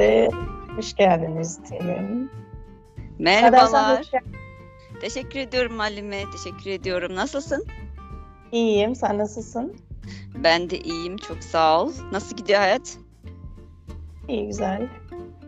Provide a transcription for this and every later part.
de hoş geldiniz diyelim. Merhabalar. Teşekkür ediyorum Halime. Teşekkür ediyorum. Nasılsın? İyiyim. Sen nasılsın? Ben de iyiyim. Çok sağ ol. Nasıl gidiyor hayat? İyi güzel.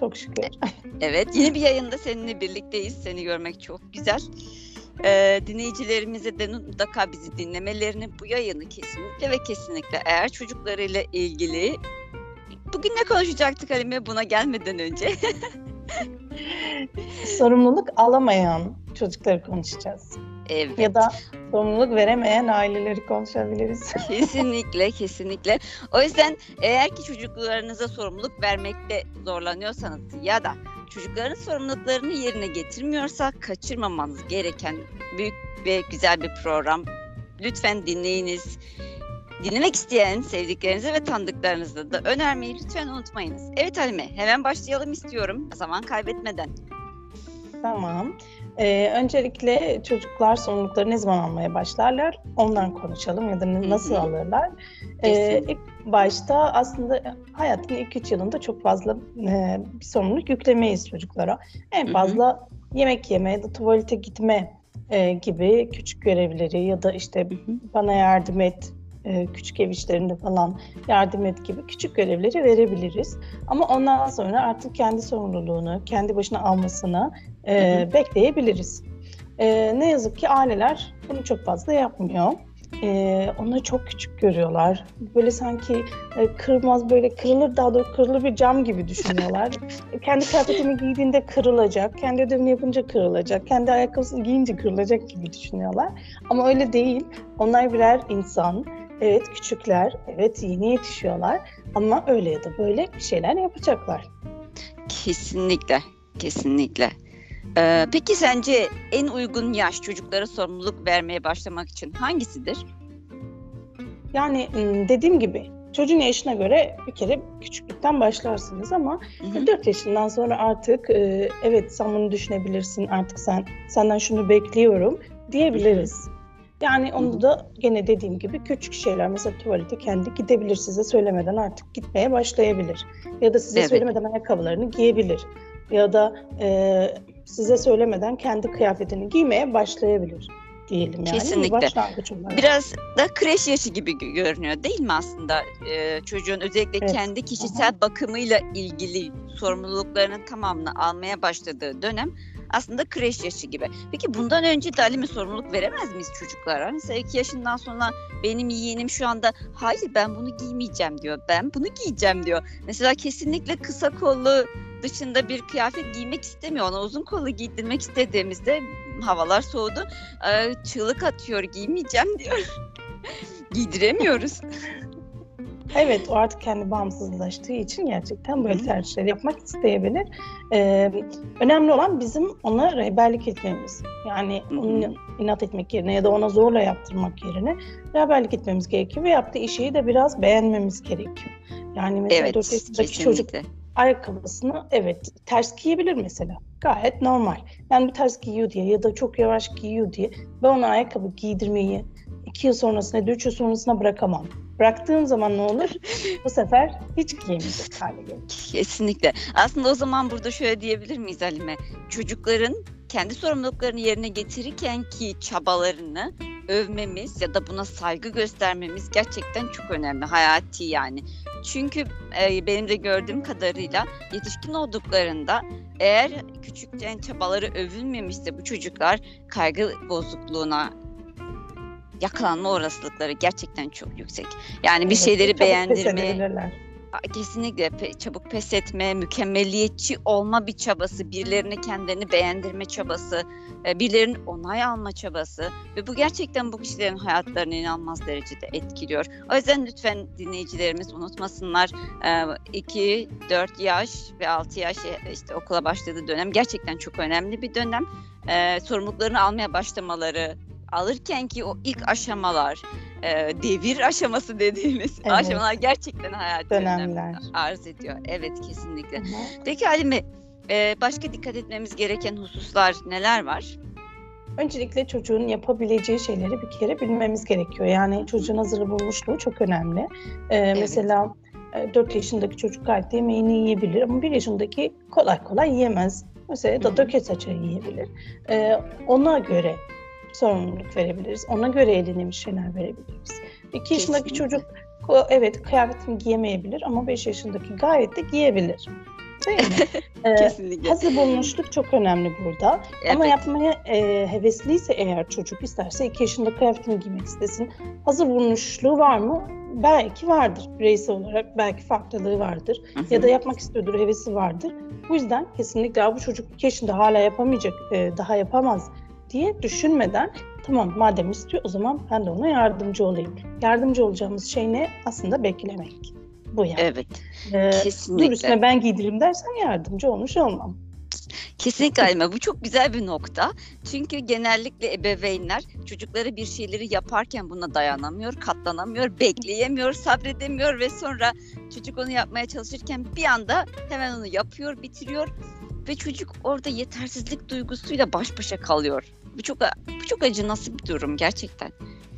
Çok şükür. Evet. Yeni bir yayında seninle birlikteyiz. Seni görmek çok güzel. Ee, dinleyicilerimize de mutlaka bizi dinlemelerini bu yayını kesinlikle ve kesinlikle eğer çocuklarıyla ilgili bugün ne konuşacaktık Halime buna gelmeden önce? Sorumluluk alamayan çocukları konuşacağız. Evet. Ya da sorumluluk veremeyen aileleri konuşabiliriz. Kesinlikle, kesinlikle. O yüzden eğer ki çocuklarınıza sorumluluk vermekte zorlanıyorsanız ya da çocukların sorumluluklarını yerine getirmiyorsa kaçırmamanız gereken büyük ve güzel bir program. Lütfen dinleyiniz. Dinlemek isteyen sevdiklerinize ve tanıdıklarınızla da önermeyi lütfen unutmayınız. Evet Halime, hemen başlayalım istiyorum. Zaman kaybetmeden. Tamam. Ee, öncelikle çocuklar sorumlulukları ne zaman almaya başlarlar? Ondan konuşalım ya da nasıl alırlar? Ee, ilk başta aslında hayatın ilk üç yılında çok fazla e, bir sorumluluk yüklemeyiz çocuklara. En fazla yemek yeme ya da tuvalete gitme e, gibi küçük görevleri ya da işte bana yardım et, e, küçük ev işlerinde falan yardım et gibi küçük görevleri verebiliriz. Ama ondan sonra artık kendi sorumluluğunu, kendi başına almasını e, Hı bekleyebiliriz. E, ne yazık ki aileler bunu çok fazla yapmıyor. E, onları çok küçük görüyorlar. Böyle sanki e, kırılmaz böyle kırılır daha doğrusu kırılır bir cam gibi düşünüyorlar. Kendi kıyafetini giydiğinde kırılacak, kendi ödevini yapınca kırılacak, kendi ayakkabısını giyince kırılacak gibi düşünüyorlar. Ama öyle değil. Onlar birer insan. Evet küçükler, evet yeni yetişiyorlar ama öyle ya da böyle bir şeyler yapacaklar. Kesinlikle, kesinlikle. Ee, peki sence en uygun yaş çocuklara sorumluluk vermeye başlamak için hangisidir? Yani dediğim gibi çocuğun yaşına göre bir kere küçüklükten başlarsınız ama Hı hı. 4 yaşından sonra artık e, evet sen bunu düşünebilirsin artık sen senden şunu bekliyorum diyebiliriz. Yani onu da gene dediğim gibi küçük şeyler mesela tuvalete kendi gidebilir size söylemeden artık gitmeye başlayabilir. Ya da size Evet. söylemeden ayakkabılarını giyebilir. Ya da e, size söylemeden kendi kıyafetini giymeye başlayabilir diyelim yani. Kesinlikle. Biraz da kreş yaşı gibi gö- görünüyor değil mi aslında? Ee, çocuğun özellikle Evet. kendi kişisel bakımıyla ilgili sorumluluklarının tamamını almaya başladığı dönem aslında kreş yaşı gibi. Peki bundan önce de Halim'e sorumluluk veremez miyiz çocuklara? Mesela iki yaşından sonra benim yeğenim şu anda hayır ben bunu giymeyeceğim diyor. Ben bunu giyeceğim diyor. Mesela kesinlikle kısa kollu dışında bir kıyafet giymek istemiyor. Ona uzun kollu giydirmek istediğimizde havalar soğudu. Ee, çığlık atıyor giymeyeceğim diyor. Giydiremiyoruz. Evet, o artık kendi bağımsızlaştığı için gerçekten böyle Hı. tercihler yapmak isteyebilir. Ee, önemli olan bizim ona rehberlik etmemiz. Yani onun inat etmek yerine ya da ona zorla yaptırmak yerine rehberlik etmemiz gerekiyor ve yaptığı işi de biraz beğenmemiz gerekiyor. Yani mesela Evet 4 yaşındaki çocuk ayakkabısını evet ters giyebilir mesela. Gayet normal. Yani bir ters giyiyor diye ya da çok yavaş giyiyor diye ben ona ayakkabı giydirmeyi 2 yıl sonrasına ya da 3 yıl sonrasına bırakamam. Bıraktığım zaman ne olur? Bu sefer hiç giyemeyecek hale gelir. Kesinlikle. Aslında o zaman burada şöyle diyebilir miyiz Halime? Çocukların kendi sorumluluklarını yerine getirirken ki çabalarını övmemiz ya da buna saygı göstermemiz gerçekten çok önemli. Hayati yani. Çünkü e, benim de gördüğüm kadarıyla yetişkin olduklarında eğer küçükten çabaları övülmemişse bu çocuklar kaygı bozukluğuna yakalanma olasılıkları gerçekten çok yüksek. Yani bir Evet, şeyleri beğendirme, Kesinlikle pe- çabuk pes etme, mükemmeliyetçi olma bir çabası, birilerini kendini beğendirme çabası, e, birilerinin onay alma çabası ve bu gerçekten bu kişilerin hayatlarını inanılmaz derecede etkiliyor. O yüzden lütfen dinleyicilerimiz unutmasınlar 2, 4 yaş ve 6 yaş e, işte okula başladığı dönem gerçekten çok önemli bir dönem. E, sorumluluklarını almaya başlamaları, alırken ki o ilk aşamalar, e, devir aşaması dediğimiz Evet. aşamalar gerçekten hayati önem Dönemler. arz ediyor. Evet kesinlikle. Ama Peki Halime e, başka dikkat etmemiz gereken hususlar neler var? Öncelikle çocuğun yapabileceği şeyleri bir kere bilmemiz gerekiyor. Yani çocuğun hazır bulmuşluğu çok önemli. Ee, Mesela E, 4 yaşındaki çocuk gayet yemeğini yiyebilir ama 1 yaşındaki kolay kolay yiyemez. Mesela da döke saça yiyebilir. E, ona göre sorumluluk verebiliriz. Ona göre eline bir şeyler verebiliriz. 2 yaşındaki çocuk evet kıyafetini giyemeyebilir ama 5 yaşındaki gayet de giyebilir. Değil mi? E, Kesinlikle. hazır bulunuşluk çok önemli burada. Ama Evet. yapmaya e, hevesliyse eğer çocuk isterse 2 yaşında kıyafetini giymek istesin. Hazır bulunuşluğu var mı? Belki vardır. Bireysel olarak belki farklılığı vardır. Hı hı. Ya da yapmak istiyordur, hevesi vardır. Bu yüzden kesinlikle "Aa, bu çocuk 2 yaşında hala yapamayacak, e, daha yapamaz diye düşünmeden tamam madem istiyor o zaman ben de ona yardımcı olayım. Yardımcı olacağımız şey ne? Aslında beklemek. Bu yani. Evet. Ee, dur Kesinlikle. üstüne ben giydireyim dersen yardımcı olmuş olmam. Kesinlikle Halime bu çok güzel bir nokta. Çünkü genellikle ebeveynler çocukları bir şeyleri yaparken buna dayanamıyor, katlanamıyor, bekleyemiyor, sabredemiyor ve sonra çocuk onu yapmaya çalışırken bir anda hemen onu yapıyor, bitiriyor ve çocuk orada yetersizlik duygusuyla baş başa kalıyor. Bu çok bu çok acı nasıl bir durum gerçekten.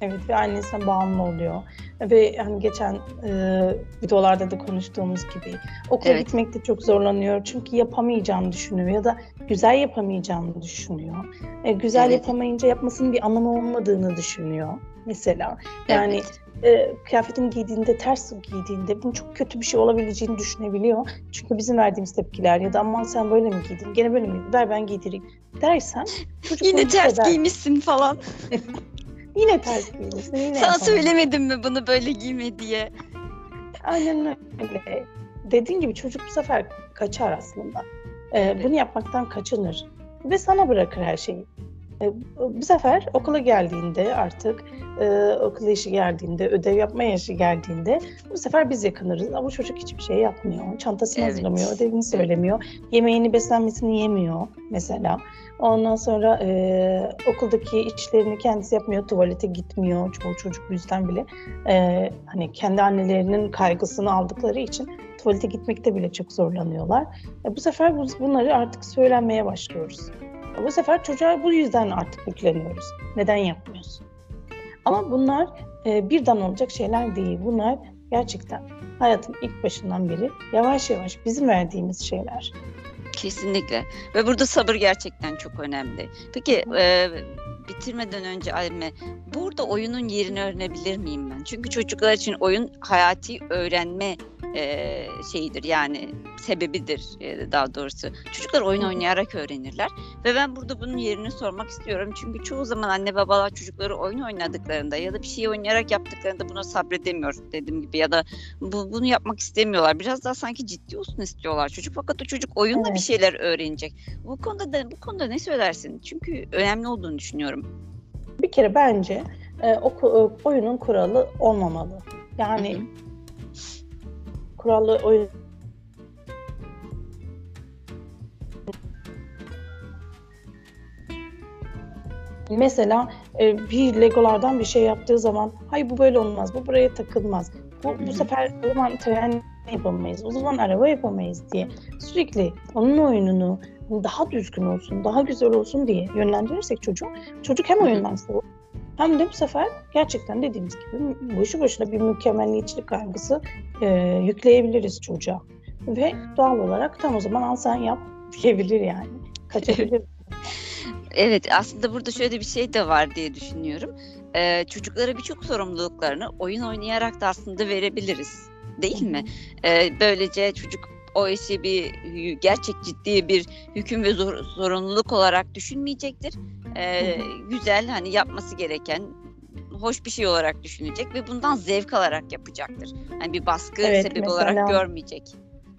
Evet ve annesine bağımlı oluyor. Ve hani geçen e, videolarda da konuştuğumuz gibi okula Evet. gitmekte çok zorlanıyor. Çünkü yapamayacağını düşünüyor ya da güzel yapamayacağını düşünüyor. E, güzel Evet. yapamayınca yapmasının bir anlamı olmadığını düşünüyor mesela. Yani Evet. e, kıyafetini giydiğinde, ters giydiğinde bunun çok kötü bir şey olabileceğini düşünebiliyor. Çünkü bizim verdiğimiz tepkiler ya da aman sen böyle mi giydin, gene böyle mi ver ben giydireyim dersen çocuk Yine ters hisseder. giymişsin falan. Yine ters giymişsin, yine Sana söylemedim mi bunu böyle giyme diye. Aynen öyle. Dediğin gibi çocuk bu sefer kaçar aslında. Ee, Evet. Bunu yapmaktan kaçınır. Ve sana bırakır her şeyi. Ee, bu sefer okula geldiğinde artık e, okul işi geldiğinde, ödev yapma yaşı geldiğinde bu sefer biz yakınırız. Ama bu çocuk hiçbir şey yapmıyor. Çantasını Evet. hazırlamıyor, ödevini söylemiyor. Yemeğini, beslenmesini yemiyor mesela. Ondan sonra e, okuldaki işlerini kendisi yapmıyor, tuvalete gitmiyor. Çoğu çocuk bu yüzden bile e, hani kendi annelerinin kaygısını aldıkları için tuvalete gitmekte bile çok zorlanıyorlar. E, bu sefer biz bunları artık söylenmeye başlıyoruz. Bu sefer çocuğa bu yüzden artık yükleniyoruz. Neden yapmıyorsun? Ama bunlar e, birden olacak şeyler değil. Bunlar gerçekten hayatın ilk başından beri yavaş yavaş bizim verdiğimiz şeyler. Kesinlikle. Ve burada sabır gerçekten çok önemli. Peki e, bitirmeden önce Alime, burada oyunun yerini öğrenebilir miyim ben? Çünkü çocuklar için oyun hayati öğrenme e, şeyidir yani sebebidir e, daha doğrusu. Çocuklar oyun oynayarak öğrenirler ve ben burada bunun yerini sormak istiyorum. Çünkü çoğu zaman anne babalar çocukları oyun oynadıklarında ya da bir şey oynayarak yaptıklarında buna sabredemiyor dediğim gibi ya da bu, bunu yapmak istemiyorlar. Biraz daha sanki ciddi olsun istiyorlar çocuk fakat o çocuk oyunla bir Evet. şeyler öğrenecek. Bu konuda da bu konuda ne söylersin? Çünkü önemli olduğunu düşünüyorum. Bir kere bence e, o e, oyunun kuralı olmamalı. Yani Hı hı. Kurallı oyun Mesela e, bir Legolardan bir şey yaptığı zaman hayır bu böyle olmaz, bu buraya takılmaz. Bu, bu sefer o zaman tren yapamayız, o zaman araba yapamayız. diye sürekli onun oyununu daha düzgün olsun, daha güzel olsun diye yönlendirirsek çocuğu, çocuk hem oyundan soğur hem de bu sefer gerçekten dediğimiz gibi boşu boşuna bir mükemmelliyetçilik kaygısı e, yükleyebiliriz çocuğa. Ve doğal olarak tam o zaman al sen yap diyebilir yani. Kaçabilir. Evet aslında burada şöyle bir şey de var diye düşünüyorum. Ee, çocuklara birçok sorumluluklarını oyun oynayarak da aslında verebiliriz. Değil mi? Ee, böylece çocuk o işi bir gerçek ciddi bir hüküm ve zor- zorunluluk olarak düşünmeyecektir. Ee, güzel hani yapması gereken hoş bir şey olarak düşünecek ve bundan zevk alarak yapacaktır. Hani bir baskı Evet, sebebi mesela- olarak görmeyecek.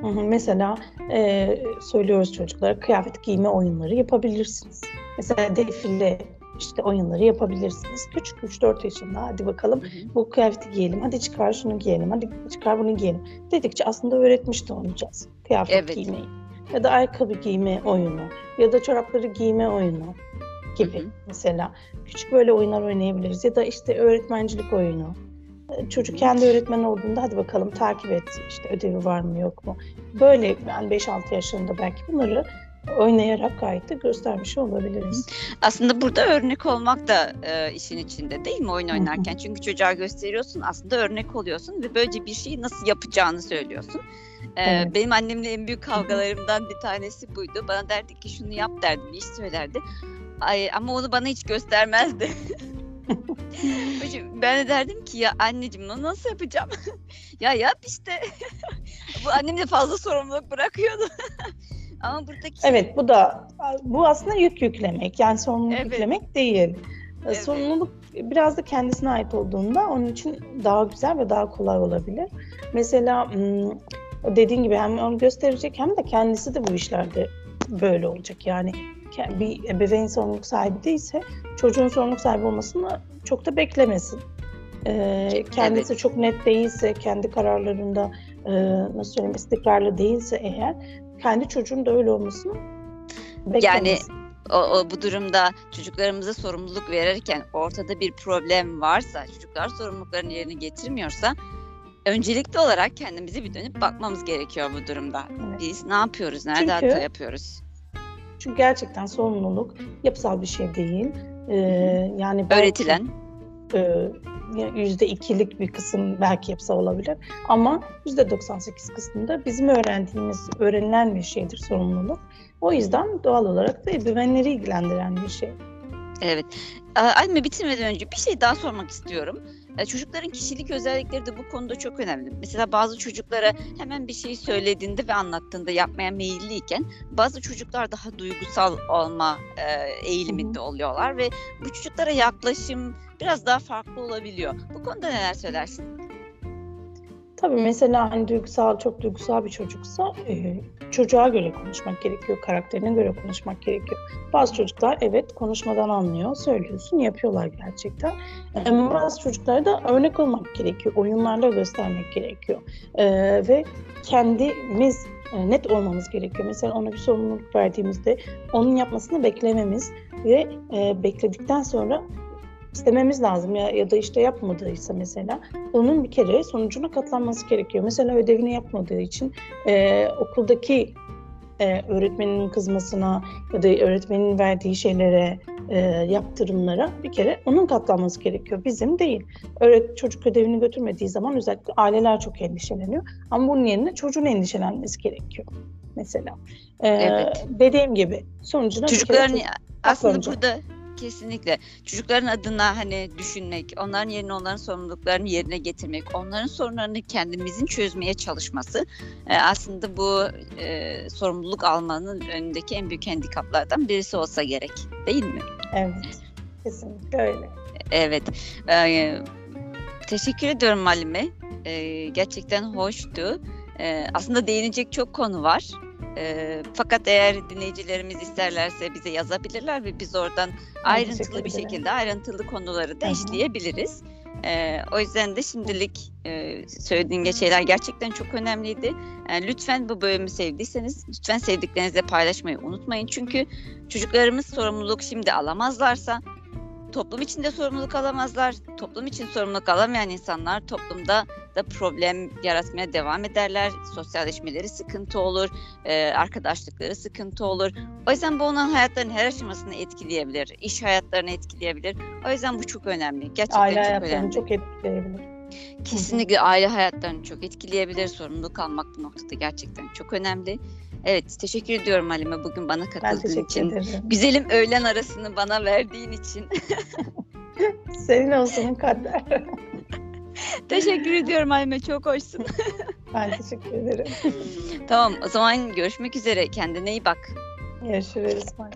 Hı hı, Mesela e, söylüyoruz çocuklara kıyafet giyme oyunları yapabilirsiniz. Mesela defile işte oyunları yapabilirsiniz. Küçük 3-4 yaşında hadi bakalım Hı hı. bu kıyafeti giyelim, hadi çıkar şunu giyelim, hadi çıkar bunu giyelim dedikçe aslında öğretmiş de olacağız kıyafet Evet. giymeyi. Ya da ayakkabı giyme oyunu ya da çorapları giyme oyunu gibi Hı hı. mesela. Küçük böyle oyunlar oynayabiliriz ya da işte öğretmencilik oyunu. Çocuk kendi öğretmen olduğunda hadi bakalım takip et işte ödevi var mı yok mu. Böyle yani 5-6 yaşında belki bunları oynayarak gayet de göstermiş olabiliriz. Aslında burada örnek olmak da e, işin içinde değil mi oyun oynarken? Çünkü çocuğa gösteriyorsun aslında örnek oluyorsun ve böylece bir şeyi nasıl yapacağını söylüyorsun. E, Evet. Benim annemle en büyük kavgalarımdan bir tanesi buydu. Bana derdi ki şunu yap derdi, bir iş söylerdi. Ay, ama onu bana hiç göstermezdi. Ben de derdim ki ya anneciğim bunu nasıl yapacağım? ya yap işte. Bu annem de fazla sorumluluk bırakıyordu. Ama buradaki Evet bu da bu aslında yük yüklemek yani sorumluluk Evet. yüklemek değil. Evet. Sorumluluk biraz da kendisine ait olduğunda onun için daha güzel ve daha kolay olabilir. Mesela hmm, dediğin gibi hem onu gösterecek hem de kendisi de bu işlerde böyle olacak. Yani bir ebeveyn sorumluluk sahibi değilse çocuğun sorumluluk sahibi olmasını çok da beklemesin. Ee, kendisi Evet. çok net değilse, kendi kararlarında e, nasıl söyleyeyim istikrarlı değilse eğer kendi çocuğun da öyle olmasını beklemesin. o, o bu durumda çocuklarımıza sorumluluk verirken ortada bir problem varsa, çocuklar sorumluluklarını yerine getirmiyorsa öncelikli olarak kendimize bir dönüp bakmamız gerekiyor bu durumda. Evet. Biz ne yapıyoruz? Nerede Çünkü- hata yapıyoruz? Çünkü gerçekten sorumluluk yapısal bir şey değil. Ee, yani belki, Öğretilen. E, yüzde ikilik bir kısım belki yapısal olabilir ama yüzde 98 kısmında bizim öğrendiğimiz, öğrenilen bir şeydir sorumluluk. O yüzden doğal olarak da ebeveynleri ilgilendiren bir şey. Evet. Alme bitirmeden önce bir şey daha sormak istiyorum. E, Çocukların kişilik özellikleri de bu konuda çok önemli. Mesela bazı çocuklara hemen bir şey söylediğinde ve anlattığında yapmaya meyilliyken bazı çocuklar daha duygusal olma e, eğiliminde oluyorlar ve bu çocuklara yaklaşım biraz daha farklı olabiliyor. Bu konuda neler söylersin? Tabii mesela hani duygusal, çok duygusal bir çocuksa e, çocuğa göre konuşmak gerekiyor, karakterine göre konuşmak gerekiyor. Bazı çocuklar evet konuşmadan anlıyor, söylüyorsun, yapıyorlar gerçekten. Ama bazı çocuklara da örnek olmak gerekiyor, oyunlarla göstermek gerekiyor. E, ve kendimiz e, net olmamız gerekiyor. Mesela ona bir sorumluluk verdiğimizde onun yapmasını beklememiz ve e, bekledikten sonra istememiz lazım ya ya da işte yapmadıysa mesela onun bir kere sonucuna katlanması gerekiyor. Mesela ödevini yapmadığı için e, okuldaki e, öğretmenin kızmasına ya da öğretmenin verdiği şeylere, e, yaptırımlara bir kere onun katlanması gerekiyor. Bizim değil. Öğret çocuk ödevini götürmediği zaman özellikle aileler çok endişeleniyor. Ama bunun yerine çocuğun endişelenmesi gerekiyor mesela. E, Evet. Dediğim gibi sonucuna bir kere Çocukların çocuk- aslında burada kesinlikle çocukların adına hani düşünmek, onların yerine onların sorumluluklarını yerine getirmek, onların sorunlarını kendimizin çözmeye çalışması e, aslında bu e, sorumluluk almanın önündeki en büyük handikaplardan birisi olsa gerek, değil mi? Evet. Kesinlikle öyle. Evet. E, teşekkür ediyorum Halime. E, gerçekten hoştu. E, aslında değinecek çok konu var. E, fakat eğer dinleyicilerimiz isterlerse bize yazabilirler ve biz oradan ayrıntılı bir şekilde ayrıntılı konuları da işleyebiliriz. E, o yüzden de şimdilik e, söylediğin şeyler gerçekten çok önemliydi. E, lütfen bu bölümü sevdiyseniz lütfen sevdiklerinizle paylaşmayı unutmayın. Çünkü çocuklarımız sorumluluk şimdi alamazlarsa toplum içinde sorumluluk alamazlar. Toplum için sorumluluk alamayan insanlar toplumda da problem yaratmaya devam ederler. Sosyalleşmeleri sıkıntı olur, e, arkadaşlıkları sıkıntı olur. O yüzden bu onların hayatlarının her aşamasını etkileyebilir. iş hayatlarını etkileyebilir. O yüzden bu çok önemli. Gerçekten Aile çok önemli. çok etkileyebilir. Kesinlikle aile hayatlarını çok etkileyebilir. Sorumluluk almak bu noktada gerçekten çok önemli. Evet, teşekkür ediyorum Halime bugün bana katıldığın için. ederim. Güzelim öğlen arasını bana verdiğin için. Senin olsun kader. teşekkür ediyorum Halime, çok hoşsun. Ben teşekkür ederim. tamam, o zaman görüşmek üzere. Kendine iyi bak. Görüşürüz. Bay.